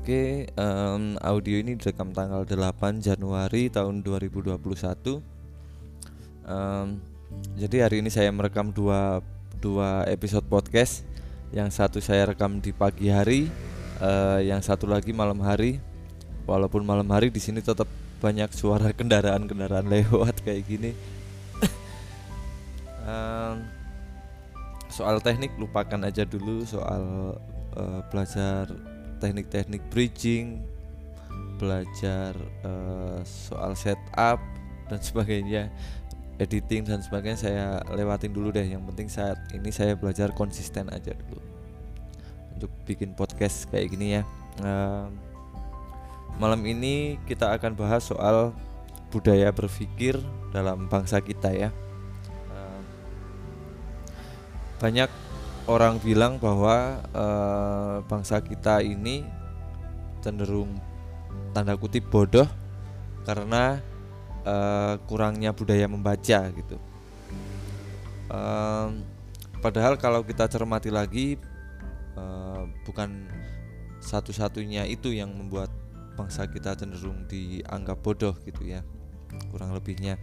Oke, um, audio ini direkam tanggal 8 Januari tahun 2021. Um, jadi hari ini saya merekam dua dua episode podcast. Yang satu saya rekam di pagi hari, uh, yang satu lagi malam hari. Walaupun malam hari di sini tetap banyak suara kendaraan-kendaraan lewat kayak gini. um, soal teknik lupakan aja dulu soal uh, belajar teknik-teknik bridging, belajar uh, soal setup dan sebagainya, editing dan sebagainya saya lewatin dulu deh. Yang penting saat ini saya belajar konsisten aja dulu untuk bikin podcast kayak gini ya. Uh, malam ini kita akan bahas soal budaya berpikir dalam bangsa kita ya. Banyak orang bilang bahwa uh, bangsa kita ini cenderung tanda kutip bodoh karena uh, kurangnya budaya membaca gitu. Padahal kalau kita cermati lagi uh, bukan satu-satunya itu yang membuat bangsa kita cenderung dianggap bodoh gitu ya kurang lebihnya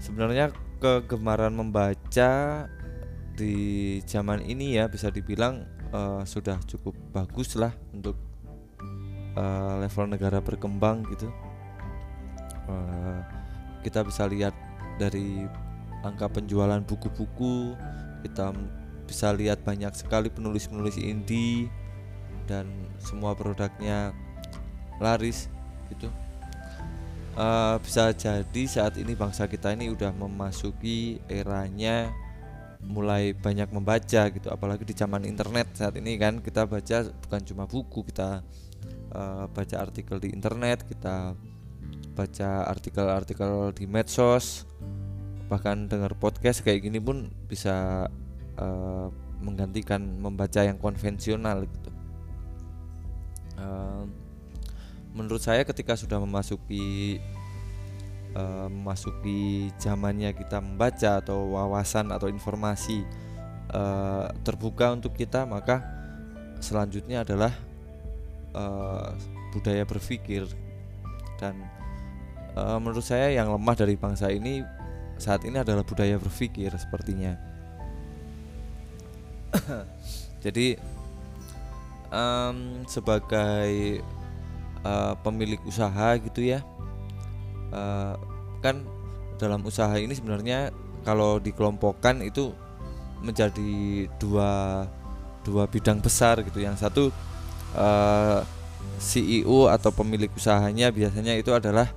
sebenarnya kegemaran membaca di zaman ini ya bisa dibilang uh, sudah cukup bagus lah untuk uh, level negara berkembang gitu. Uh, kita bisa lihat dari angka penjualan buku-buku kita bisa lihat banyak sekali penulis-penulis indie dan semua produknya laris gitu uh, bisa jadi saat ini bangsa kita ini udah memasuki eranya mulai banyak membaca gitu. Apalagi di zaman internet saat ini kan kita baca bukan cuma buku kita uh, baca artikel di internet kita baca artikel-artikel di medsos bahkan dengar podcast kayak gini pun bisa uh, menggantikan membaca yang konvensional gitu. Uh, menurut saya ketika sudah memasuki uh, memasuki zamannya kita membaca atau wawasan atau informasi uh, terbuka untuk kita maka selanjutnya adalah uh, budaya berpikir. Dan uh, menurut saya yang lemah dari bangsa ini saat ini adalah budaya berpikir sepertinya. Jadi um, sebagai uh, pemilik usaha gitu ya. Uh, kan dalam usaha ini sebenarnya kalau dikelompokkan itu menjadi dua dua bidang besar gitu. Yang satu uh, eh, CEO atau pemilik usahanya biasanya itu adalah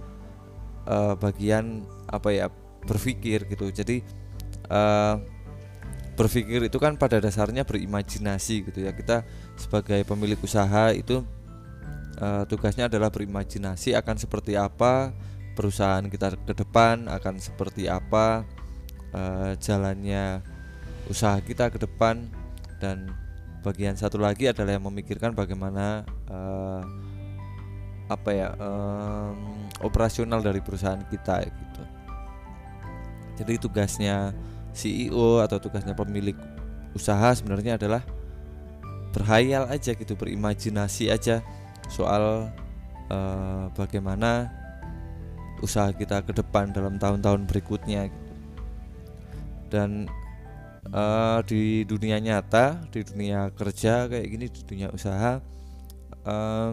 uh, bagian apa ya berpikir gitu. Jadi uh, berpikir itu kan pada dasarnya berimajinasi gitu ya. Kita sebagai pemilik usaha itu uh, tugasnya adalah berimajinasi akan seperti apa perusahaan kita ke depan akan seperti apa uh, jalannya usaha kita ke depan dan bagian satu lagi adalah yang memikirkan bagaimana uh, apa ya um, operasional dari perusahaan kita gitu. Jadi tugasnya CEO atau tugasnya pemilik usaha sebenarnya adalah berhayal aja gitu, berimajinasi aja soal uh, bagaimana usaha kita ke depan dalam tahun-tahun berikutnya. Dan uh, di dunia nyata di dunia kerja kayak gini di dunia usaha uh,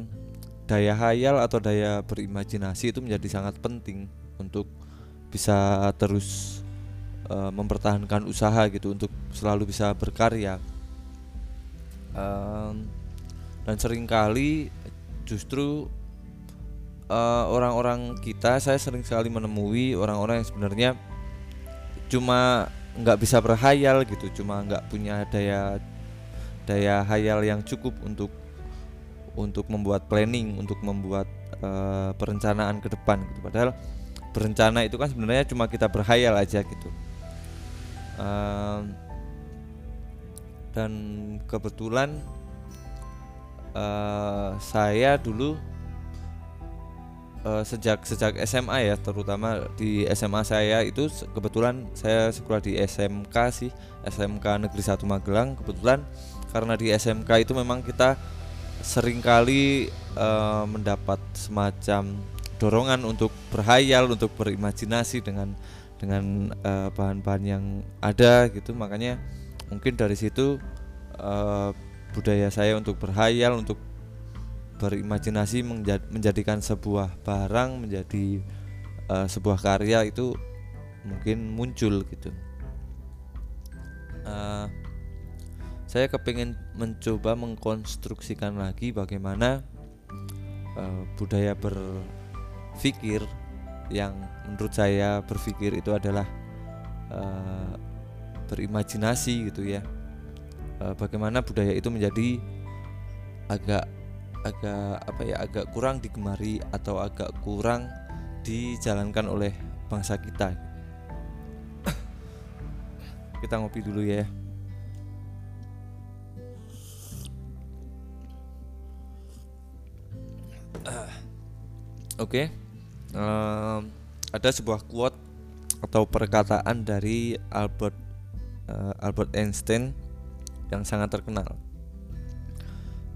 daya hayal atau daya berimajinasi itu menjadi sangat penting untuk bisa terus uh, mempertahankan usaha gitu untuk selalu bisa berkarya. Um, dan sering kali justru Eh, orang-orang uh, kita saya sering sekali menemui orang-orang yang sebenarnya cuma nggak bisa berhayal gitu cuma nggak punya daya daya hayal yang cukup untuk untuk membuat planning untuk membuat uh, perencanaan ke depan gitu. Padahal berencana itu kan sebenarnya cuma kita berhayal aja gitu. Uh, dan kebetulan uh, saya dulu uh, sejak sejak SMA ya terutama di SMA saya itu kebetulan saya sekolah di SMK sih SMK Negeri 1 Magelang. Kebetulan karena di SMK itu memang kita sering kali uh, mendapat semacam dorongan untuk berhayal untuk berimajinasi dengan dengan bahan-bahan uh, yang ada gitu. Makanya mungkin dari situ uh, budaya saya untuk berhayal untuk berimajinasi menjadikan sebuah barang menjadi uh, sebuah karya itu mungkin muncul gitu. Uh, saya kepingin mencoba mengkonstruksikan lagi bagaimana uh, budaya berpikir yang menurut saya berpikir itu adalah uh, berimajinasi gitu ya uh, bagaimana budaya itu menjadi agak agak apa ya agak kurang digemari atau agak kurang dijalankan oleh bangsa kita? Kita ngopi dulu ya. Oke, okay. um, ada sebuah quote atau perkataan dari Albert uh, Albert Einstein yang sangat terkenal.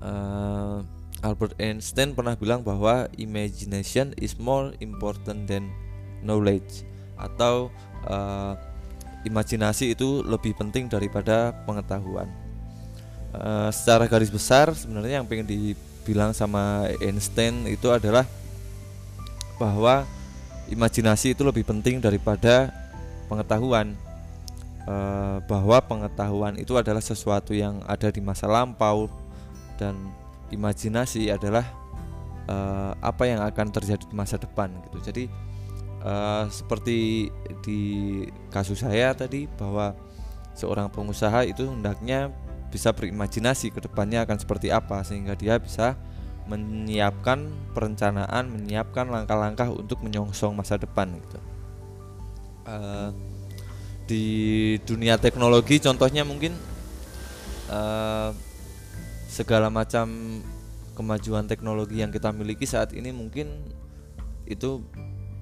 Uh, Albert Einstein pernah bilang bahwa imagination is more important than knowledge atau uh, imajinasi itu lebih penting daripada pengetahuan. Uh, secara garis besar sebenarnya yang pengen dibilang sama Einstein itu adalah bahwa imajinasi itu lebih penting daripada pengetahuan. Uh, bahwa pengetahuan itu adalah sesuatu yang ada di masa lampau dan imajinasi adalah uh, apa yang akan terjadi di masa depan gitu. Jadi uh, seperti di kasus saya tadi bahwa seorang pengusaha itu hendaknya bisa berimajinasi ke depannya akan seperti apa sehingga dia bisa menyiapkan perencanaan, menyiapkan langkah-langkah untuk menyongsong masa depan gitu. Uh, di dunia teknologi contohnya mungkin uh, segala macam kemajuan teknologi yang kita miliki saat ini mungkin itu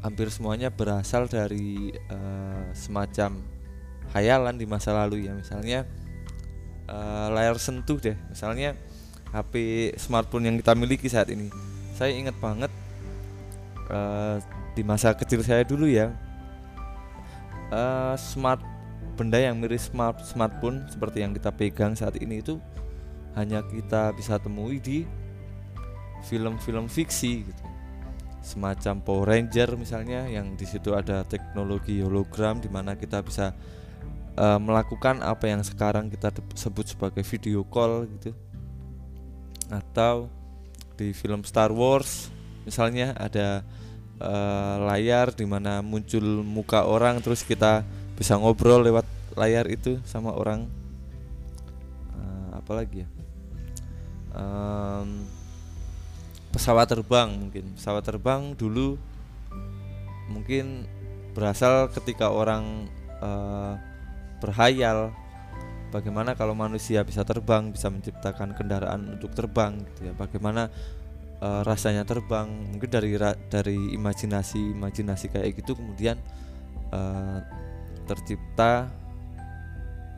hampir semuanya berasal dari uh, semacam hayalan di masa lalu ya. Misalnya uh, layar sentuh deh. Misalnya HP smartphone yang kita miliki saat ini. Saya ingat banget uh, di masa kecil saya dulu ya uh, smart benda yang mirip smart smartphone seperti yang kita pegang saat ini itu hanya kita bisa temui di film-film fiksi gitu. Semacam Power Ranger misalnya yang di situ ada teknologi hologram di mana kita bisa uh, melakukan apa yang sekarang kita sebut sebagai video call gitu. Atau di film Star Wars misalnya ada uh, layar di mana muncul muka orang terus kita bisa ngobrol lewat layar itu sama orang. Uh, apa lagi ya? Um, pesawat terbang mungkin. Pesawat terbang dulu mungkin berasal ketika orang uh, berhayal. Bagaimana kalau manusia bisa terbang bisa menciptakan kendaraan untuk terbang gitu ya? Bagaimana uh, rasanya terbang mungkin dari dari imajinasi imajinasi kayak gitu kemudian uh, tercipta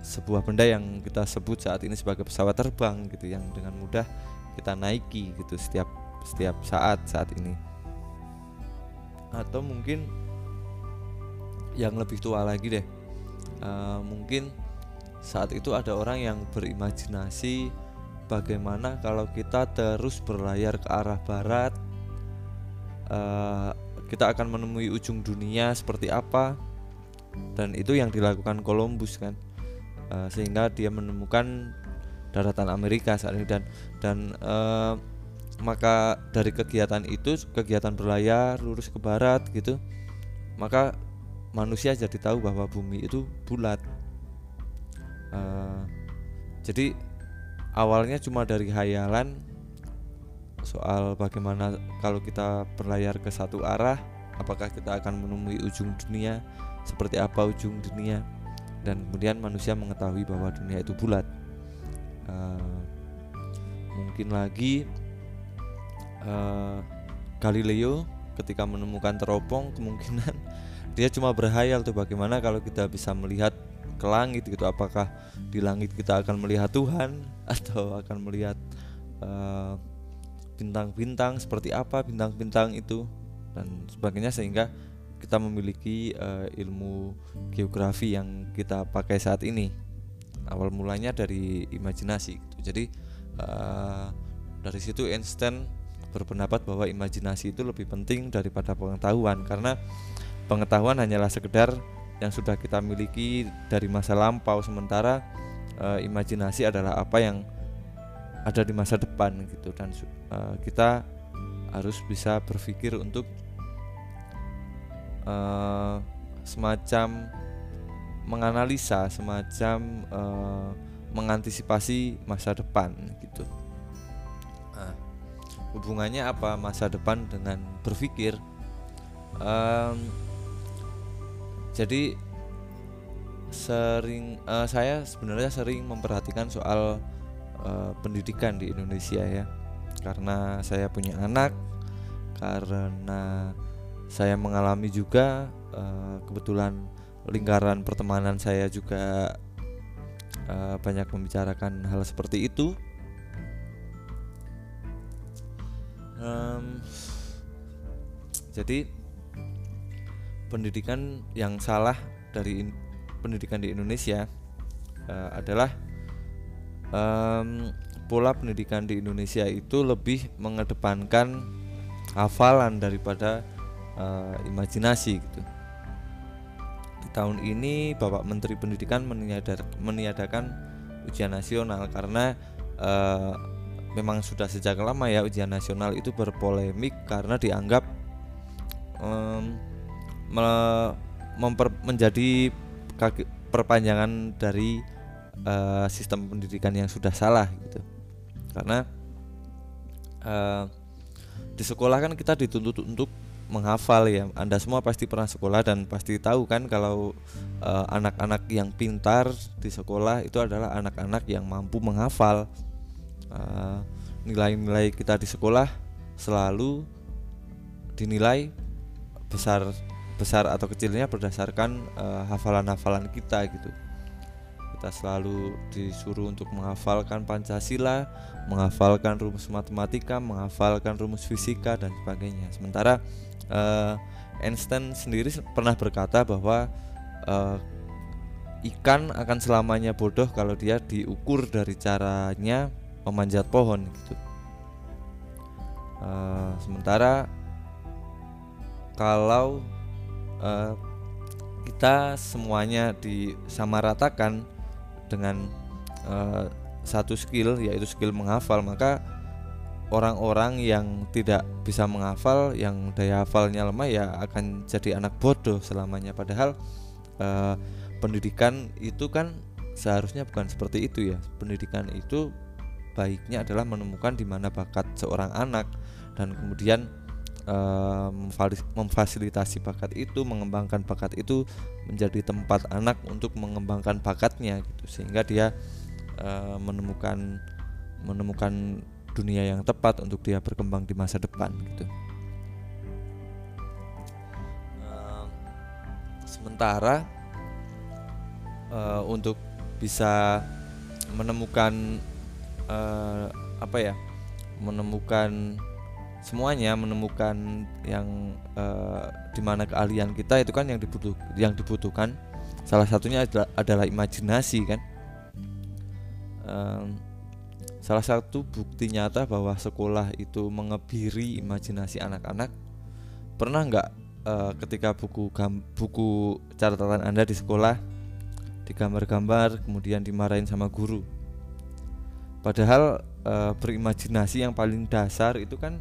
sebuah benda yang kita sebut saat ini sebagai pesawat terbang gitu yang dengan mudah kita naiki gitu setiap setiap saat saat ini. Atau mungkin yang lebih tua lagi deh uh, mungkin saat itu ada orang yang berimajinasi bagaimana kalau kita terus berlayar ke arah barat uh, kita akan menemui ujung dunia seperti apa dan itu yang dilakukan Columbus kan? Uh, sehingga dia menemukan daratan Amerika saat ini dan dan uh, maka dari kegiatan itu kegiatan berlayar lurus ke barat gitu maka manusia jadi tahu bahwa bumi itu bulat. Uh, jadi awalnya cuma dari hayalan soal bagaimana kalau kita berlayar ke satu arah apakah kita akan menemui ujung dunia seperti apa ujung dunia. Dan kemudian manusia mengetahui bahwa dunia itu bulat. Uh, mungkin lagi uh, Galileo ketika menemukan teropong kemungkinan dia cuma berhayal tuh bagaimana kalau kita bisa melihat ke langit gitu apakah di langit kita akan melihat Tuhan atau akan melihat bintang bintang-bintang seperti apa bintang-bintang itu dan sebagainya sehingga kita memiliki uh, ilmu geografi yang kita pakai saat ini awal mulanya dari imajinasi gitu. jadi uh, dari situ Einstein berpendapat bahwa imajinasi itu lebih penting daripada pengetahuan karena pengetahuan hanyalah sekedar yang sudah kita miliki dari masa lampau sementara uh, imajinasi adalah apa yang ada di masa depan gitu dan uh, kita harus bisa berpikir untuk uh, semacam menganalisa, semacam uh, mengantisipasi masa depan gitu. Nah, hubungannya apa masa depan dengan berpikir? Um, jadi sering uh, saya sebenarnya sering memperhatikan soal uh, pendidikan di Indonesia ya, karena saya punya anak, karena saya mengalami juga uh, kebetulan lingkaran pertemanan saya juga uh, banyak membicarakan hal seperti itu. Um, jadi pendidikan yang salah dari pendidikan di Indonesia uh, adalah um, pola pendidikan di Indonesia itu lebih mengedepankan hafalan daripada uh, imajinasi gitu. Di tahun ini Bapak Menteri Pendidikan meniadar, meniadakan ujian nasional karena uh, memang sudah sejak lama ya ujian nasional itu berpolemik karena dianggap um, me, memper, menjadi perpanjangan dari uh, sistem pendidikan yang sudah salah gitu. Karena uh, di sekolah kan kita dituntut untuk menghafal ya. Anda semua pasti pernah sekolah dan pasti tahu kan kalau eh, anak-anak uh, yang pintar di sekolah itu adalah anak-anak yang mampu menghafal. nilai nilai-nilai kita di sekolah selalu dinilai besar besar atau kecilnya berdasarkan uh, hafalan-hafalan kita gitu. Kita selalu disuruh untuk menghafalkan Pancasila, menghafalkan rumus matematika, menghafalkan rumus fisika dan sebagainya. Sementara uh, Einstein sendiri pernah berkata bahwa uh, ikan akan selamanya bodoh kalau dia diukur dari caranya memanjat pohon gitu. Uh, sementara kalau uh, kita semuanya disamaratakan dengan uh, satu skill yaitu skill menghafal. Maka orang-orang yang tidak bisa menghafal yang daya hafalnya lemah ya akan jadi anak bodoh selamanya. Padahal eh, pendidikan itu kan seharusnya bukan seperti itu ya. Pendidikan itu baiknya adalah menemukan di mana bakat seorang anak dan kemudian memfasilitasi bakat itu mengembangkan bakat itu menjadi tempat anak untuk mengembangkan bakatnya gitu sehingga dia eh, menemukan menemukan dunia yang tepat untuk dia berkembang di masa depan gitu. Uh, sementara uh, untuk bisa menemukan uh, apa ya, menemukan semuanya, menemukan yang uh, di mana keahlian kita itu kan yang dibutuh yang dibutuhkan salah satunya adalah, adalah imajinasi kan. Um, Salah satu bukti nyata bahwa sekolah itu mengebiri imajinasi anak-anak. Pernah nggak uh, ketika buku buku catatan Anda di sekolah digambar-gambar kemudian dimarahin sama guru? Padahal uh, berimajinasi yang paling dasar itu kan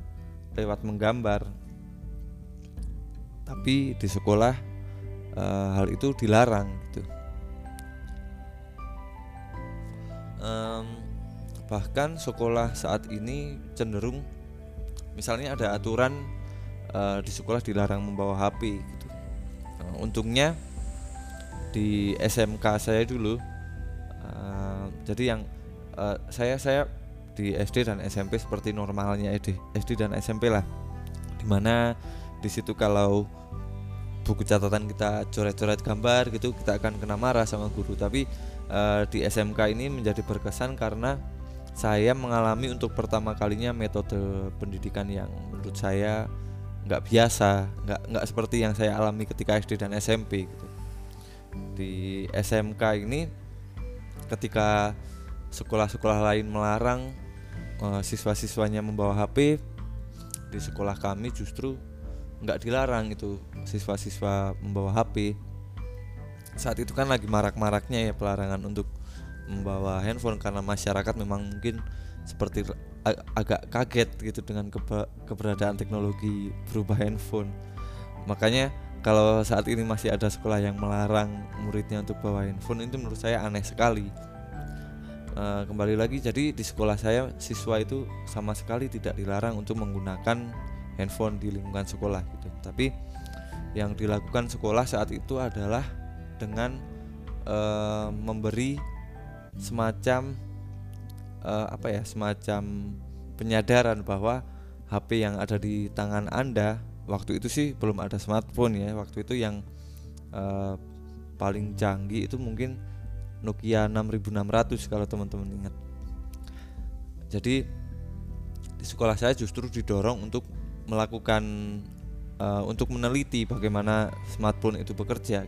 lewat menggambar. Tapi di sekolah uh, hal itu dilarang gitu. Um, bahkan sekolah saat ini cenderung misalnya ada aturan uh, di sekolah dilarang membawa HP gitu uh, untungnya di SMK saya dulu uh, jadi yang uh, saya saya di SD dan SMP seperti normalnya SD SD dan SMP lah. Di mana di situ kalau buku catatan kita coret-coret gambar gitu kita akan kena marah sama guru. Tapi uh, di SMK ini menjadi berkesan karena saya mengalami untuk pertama kalinya metode pendidikan yang menurut saya nggak biasa nggak nggak seperti yang saya alami ketika SD dan SMP gitu. Di SMK ini ketika sekolah-sekolah lain melarang uh, siswa-siswanya membawa HP di sekolah kami justru nggak dilarang itu siswa-siswa membawa HP saat itu kan lagi marak-maraknya ya pelarangan untuk membawa handphone karena masyarakat memang mungkin seperti ag agak kaget gitu dengan keberadaan teknologi berubah handphone. Makanya kalau saat ini masih ada sekolah yang melarang muridnya untuk bawa handphone itu menurut saya aneh sekali uh, kembali lagi jadi di sekolah saya siswa itu sama sekali tidak dilarang untuk menggunakan handphone di lingkungan sekolah gitu. Tapi yang dilakukan sekolah saat itu adalah dengan uh, memberi semacam uh, apa ya semacam penyadaran bahwa HP yang ada di tangan anda waktu itu sih belum ada smartphone ya. Waktu itu yang uh, paling canggih itu mungkin Nokia 6600 kalau teman-teman ingat. Jadi di sekolah saya justru didorong untuk melakukan uh, untuk meneliti bagaimana smartphone itu bekerja.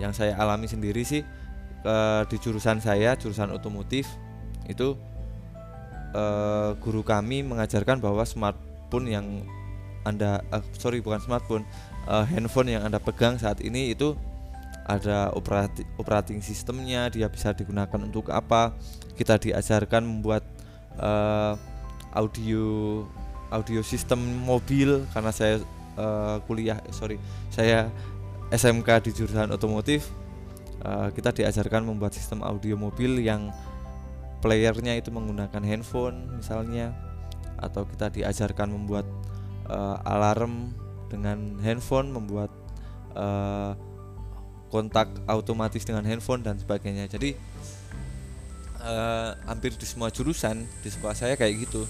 Yang saya alami sendiri sih uh, di jurusan saya jurusan otomotif itu uh, guru kami mengajarkan bahwa smartphone yang anda uh, sorry bukan smartphone uh, handphone yang anda pegang saat ini itu ada operating operating sistemnya dia bisa digunakan untuk apa. Kita diajarkan membuat uh, audio audio sistem mobil. Karena saya uh, kuliah sorry saya SMK di jurusan otomotif uh, kita diajarkan membuat sistem audio mobil yang playernya itu menggunakan handphone misalnya. Atau kita diajarkan membuat uh, alarm dengan handphone membuat uh, kontak otomatis dengan handphone dan sebagainya. Jadi uh, hampir di semua jurusan di sekolah saya kayak gitu.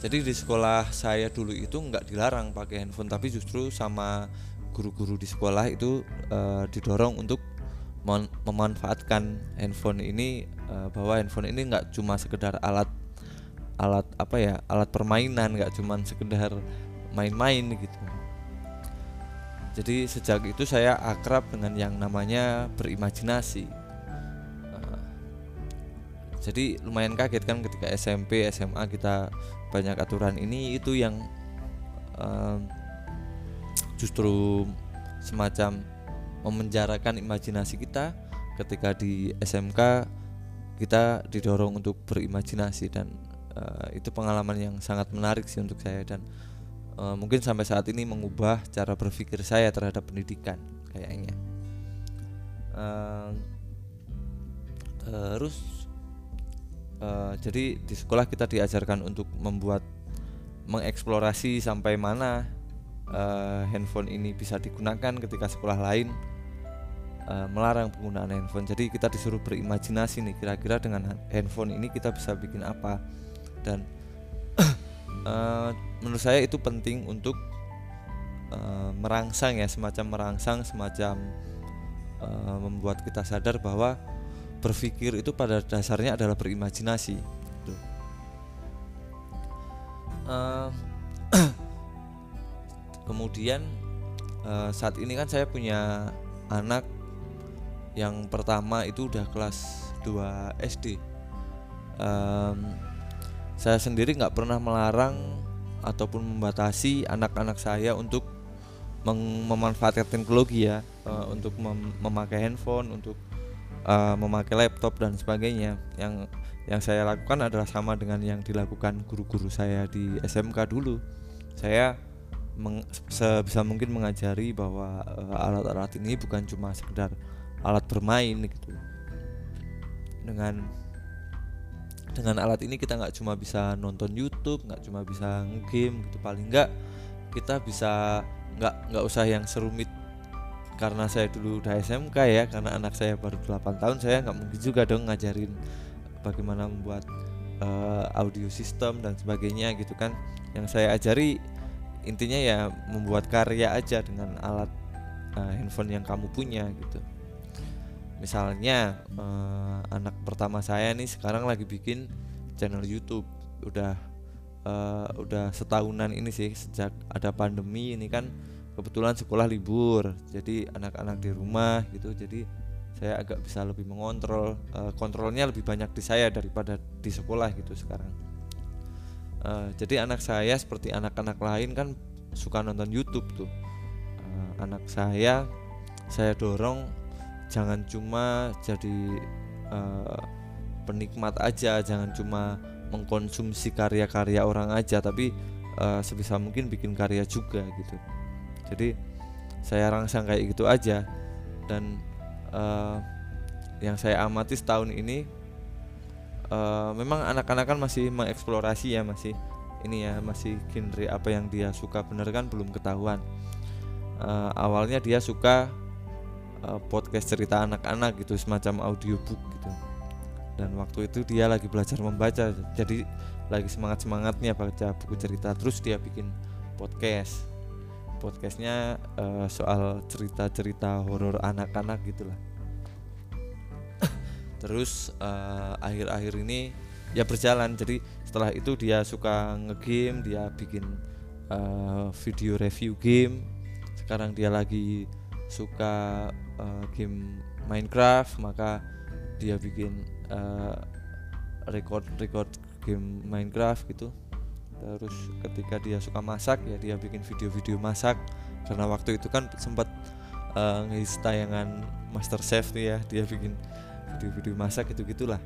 Jadi di sekolah saya dulu itu nggak dilarang pakai handphone tapi justru sama guru-guru di sekolah itu uh, didorong untuk memanfaatkan handphone ini uh, bahwa handphone ini nggak cuma sekedar alat alat apa ya alat permainan nggak cuma sekedar main-main gitu jadi sejak itu saya akrab dengan yang namanya berimajinasi. Uh, jadi lumayan kaget kan ketika SMP SMA kita banyak aturan ini itu yang uh, justru semacam memenjarakan imajinasi kita. Ketika di SMK kita didorong untuk berimajinasi dan uh, itu pengalaman yang sangat menarik sih untuk saya dan uh, mungkin sampai saat ini mengubah cara berpikir saya terhadap pendidikan kayaknya uh, terus uh, jadi di sekolah kita diajarkan untuk membuat mengeksplorasi sampai mana uh, handphone ini bisa digunakan ketika sekolah lain uh, melarang penggunaan handphone. Jadi kita disuruh berimajinasi nih kira-kira dengan handphone ini kita bisa bikin apa dan uh, menurut saya itu penting untuk uh, merangsang ya semacam merangsang semacam uh, membuat kita sadar bahwa berpikir itu pada dasarnya adalah berimajinasi. Uh, kemudian uh, saat ini kan saya punya anak yang pertama itu udah kelas 2 SD um, saya sendiri nggak pernah melarang ataupun membatasi anak-anak saya untuk memanfaatkan teknologi ya uh, untuk mem memakai handphone untuk uh, memakai laptop dan sebagainya. Yang yang saya lakukan adalah sama dengan yang dilakukan guru-guru saya di SMK dulu. Saya meng, sebisa mungkin mengajari bahwa eh, alat-alat uh, ini bukan cuma sekedar alat bermain gitu. Dengan dengan alat ini kita nggak cuma bisa nonton YouTube nggak cuma bisa game gitu. Paling nggak kita bisa nggak nggak usah yang serumit karena saya dulu udah SMK ya karena anak saya baru 8 tahun saya nggak mungkin juga dong ngajarin bagaimana membuat uh, audio system dan sebagainya gitu kan. Yang saya ajari intinya ya membuat karya aja dengan alat uh, handphone yang kamu punya gitu misalnya uh, anak pertama saya nih sekarang lagi bikin channel YouTube. Udah uh, udah setahunan ini sih sejak ada pandemi ini kan kebetulan sekolah libur. Jadi anak-anak di rumah gitu jadi saya agak bisa lebih mengontrol uh, kontrolnya lebih banyak di saya daripada di sekolah gitu sekarang. Uh, jadi anak saya seperti anak-anak lain kan suka nonton YouTube tuh. Uh, anak saya saya dorong jangan cuma jadi uh, penikmat aja jangan cuma mengkonsumsi karya-karya orang aja tapi uh, sebisa mungkin bikin karya juga gitu. Jadi saya rangsang kayak gitu aja. Dan uh, yang saya amati setahun ini uh, memang anak-anak kan masih mengeksplorasi ya masih ini ya masih genre apa yang dia suka. Bener kan? Belum ketahuan. Uh, awalnya dia suka uh, podcast cerita anak-anak gitu semacam audiobook gitu. Dan waktu itu dia lagi belajar membaca jadi lagi semangat semangatnya baca buku cerita terus dia bikin podcast. Podcastnya uh, soal cerita-cerita horor anak-anak gitulah. Terus akhir-akhir uh, ini ya berjalan. Jadi setelah itu dia suka ngegame dia bikin uh, video review game. Sekarang dia lagi suka uh, game Minecraft maka dia bikin uh, record record game Minecraft gitu. Terus ketika dia suka masak ya dia bikin video-video masak. Karena waktu itu kan sempat uh, tayangan Master Chef tuh ya dia bikin video-video masak gitu gitulah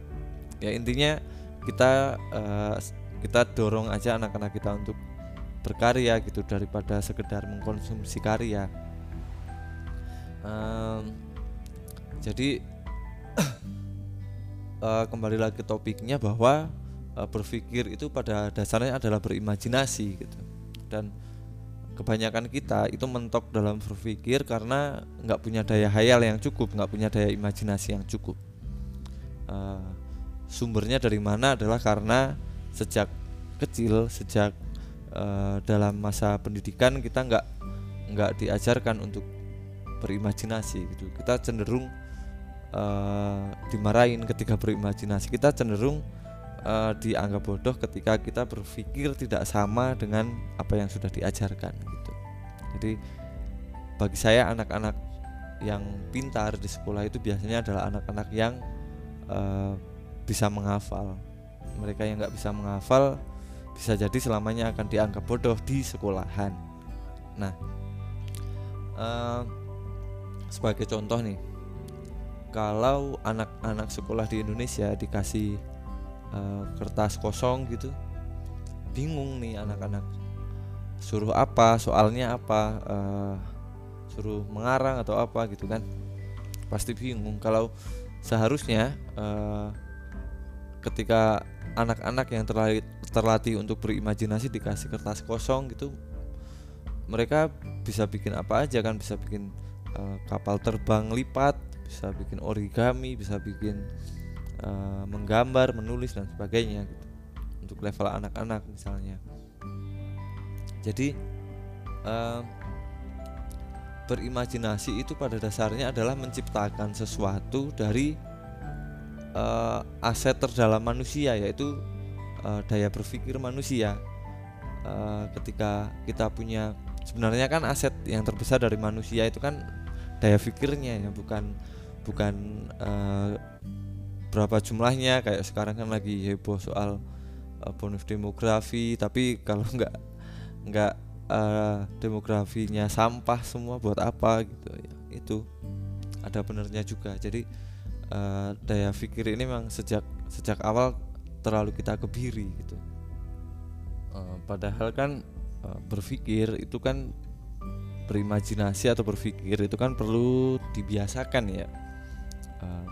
ya intinya kita uh, kita dorong aja anak-anak kita untuk berkarya gitu daripada sekedar mengkonsumsi karya um, jadi uh, kembali lagi topiknya bahwa uh, berpikir itu pada dasarnya adalah berimajinasi gitu. Dan kebanyakan kita itu mentok dalam berpikir karena nggak punya daya hayal yang cukup nggak punya daya imajinasi yang cukup. Uh, sumbernya dari mana adalah karena sejak kecil sejak uh, dalam masa pendidikan kita nggak nggak diajarkan untuk berimajinasi gitu. Kita cenderung uh, dimarahin ketika berimajinasi. Kita cenderung uh, dianggap bodoh ketika kita berpikir tidak sama dengan apa yang sudah diajarkan gitu. Jadi bagi saya anak-anak yang pintar di sekolah itu biasanya adalah anak-anak yang uh, bisa menghafal. Mereka yang nggak bisa menghafal bisa jadi selamanya akan dianggap bodoh di sekolahan. Nah uh, sebagai contoh nih kalau anak-anak sekolah di Indonesia dikasih uh, kertas kosong gitu bingung nih anak-anak suruh apa soalnya apa uh, suruh mengarang atau apa gitu kan pasti bingung. Kalau seharusnya uh, ketika anak-anak yang terlatih, terlatih untuk berimajinasi dikasih kertas kosong gitu mereka bisa bikin apa aja kan bisa bikin uh, kapal terbang lipat bisa bikin origami bisa bikin uh, menggambar menulis dan sebagainya gitu. Untuk level anak-anak misalnya. Jadi uh, berimajinasi itu pada dasarnya adalah menciptakan sesuatu dari uh, aset terdalam manusia yaitu uh, daya berpikir manusia. Uh, ketika kita punya sebenarnya kan aset yang terbesar dari manusia itu kan daya pikirnya ya bukan bukan uh, berapa jumlahnya. Kayak sekarang kan lagi heboh soal uh, bonus demografi tapi kalau nggak nggak uh, demografinya sampah semua buat apa gitu ya itu ada benernya juga. Jadi uh, daya pikir ini memang sejak sejak awal terlalu kita kebiri gitu. Uh, padahal kan uh, berpikir itu kan berimajinasi atau berpikir itu kan perlu dibiasakan ya. Uh,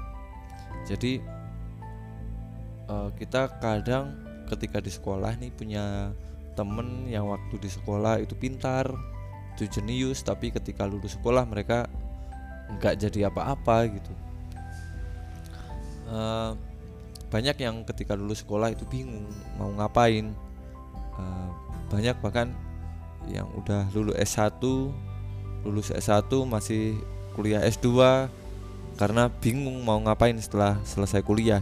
jadi uh, kita kadang ketika di sekolah nih punya temen yang waktu di sekolah itu pintar itu jenius tapi ketika lulus sekolah mereka nggak jadi apa-apa gitu. Uh, banyak yang ketika lulus sekolah itu bingung mau ngapain. Uh, banyak bahkan yang udah lulus S1 lulus S1 masih kuliah S2 karena bingung mau ngapain setelah selesai kuliah.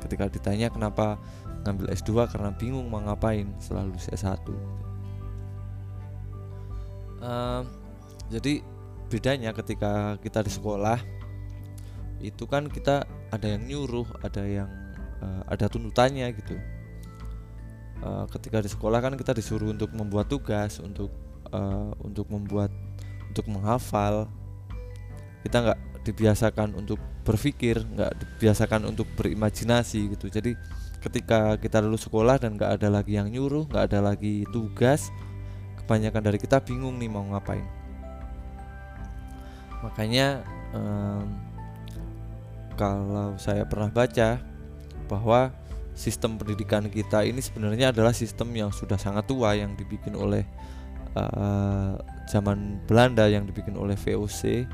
Ketika ditanya kenapa ngambil S2 karena bingung mau ngapain setelah lulus S1 uh, jadi bedanya ketika kita di sekolah itu kan kita ada yang nyuruh ada yang uh, ada tuntutannya gitu uh, ketika di sekolah kan kita disuruh untuk membuat tugas untuk uh, untuk membuat untuk menghafal. Kita nggak dibiasakan untuk berpikir nggak dibiasakan untuk berimajinasi gitu. Jadi ketika kita lulus sekolah dan nggak ada lagi yang nyuruh nggak ada lagi tugas kebanyakan dari kita bingung nih mau ngapain. Makanya um, kalau saya pernah baca bahwa sistem pendidikan kita ini sebenarnya adalah sistem yang sudah sangat tua yang dibikin oleh uh, zaman Belanda yang dibikin oleh VOC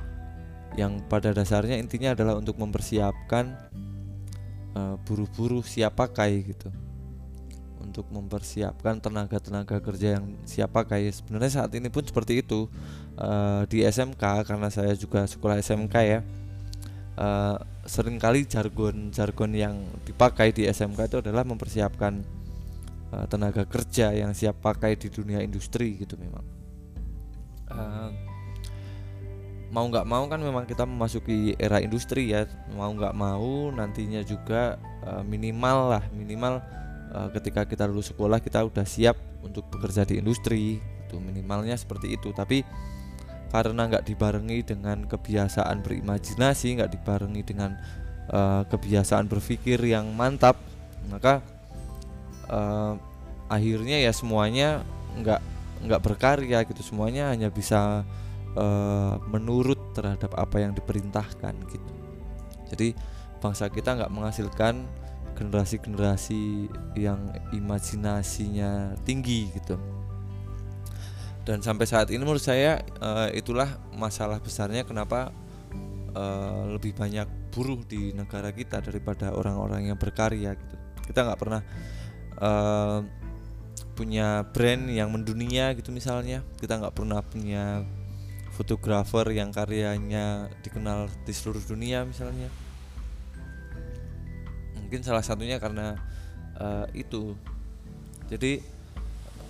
yang pada dasarnya intinya adalah untuk mempersiapkan uh, buru-buru siap pakai gitu. Untuk mempersiapkan tenaga-tenaga kerja yang siap pakai. Sebenarnya saat ini pun seperti itu uh, di SMK karena saya juga sekolah SMK ya. Uh, sering kali jargon-jargon yang dipakai di SMK itu adalah mempersiapkan uh, tenaga kerja yang siap pakai di dunia industri gitu memang. Uh, mau nggak mau kan memang kita memasuki era industri ya. Mau nggak mau nantinya juga uh, minimal lah minimal uh, ketika kita lulus sekolah kita udah siap untuk bekerja di industri itu minimalnya seperti itu. Tapi karena nggak dibarengi dengan kebiasaan berimajinasi nggak dibarengi dengan uh, kebiasaan berpikir yang mantap maka uh, akhirnya ya semuanya nggak nggak berkarya gitu. Semuanya hanya bisa uh, menurut terhadap apa yang diperintahkan gitu. Jadi bangsa kita nggak menghasilkan generasi-generasi yang imajinasinya tinggi gitu dan sampai saat ini menurut saya uh, itulah masalah besarnya kenapa uh, lebih banyak buruh di negara kita daripada orang-orang yang berkarya gitu. Kita nggak pernah uh, punya brand yang mendunia gitu misalnya. Kita nggak pernah punya fotografer yang karyanya dikenal di seluruh dunia misalnya. Mungkin salah satunya karena uh, itu. Jadi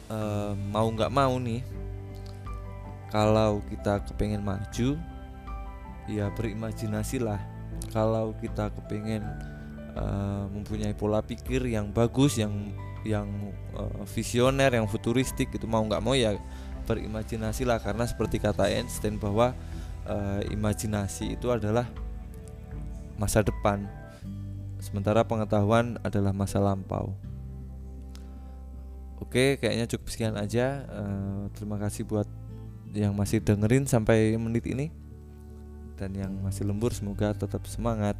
uh, mau nggak mau nih kalau kita kepengen maju ya berimajinasi lah. Kalau kita kepengen uh, mempunyai pola pikir yang bagus yang yang uh, visioner yang futuristik itu mau nggak mau ya berimajinasi lah. Karena seperti kata Einstein bahwa uh, imajinasi itu adalah masa depan. Sementara pengetahuan adalah masa lampau. Oke kayaknya cukup sekian aja. Uh, terima kasih buat yang masih dengerin sampai menit ini. Dan yang masih lembur semoga tetap semangat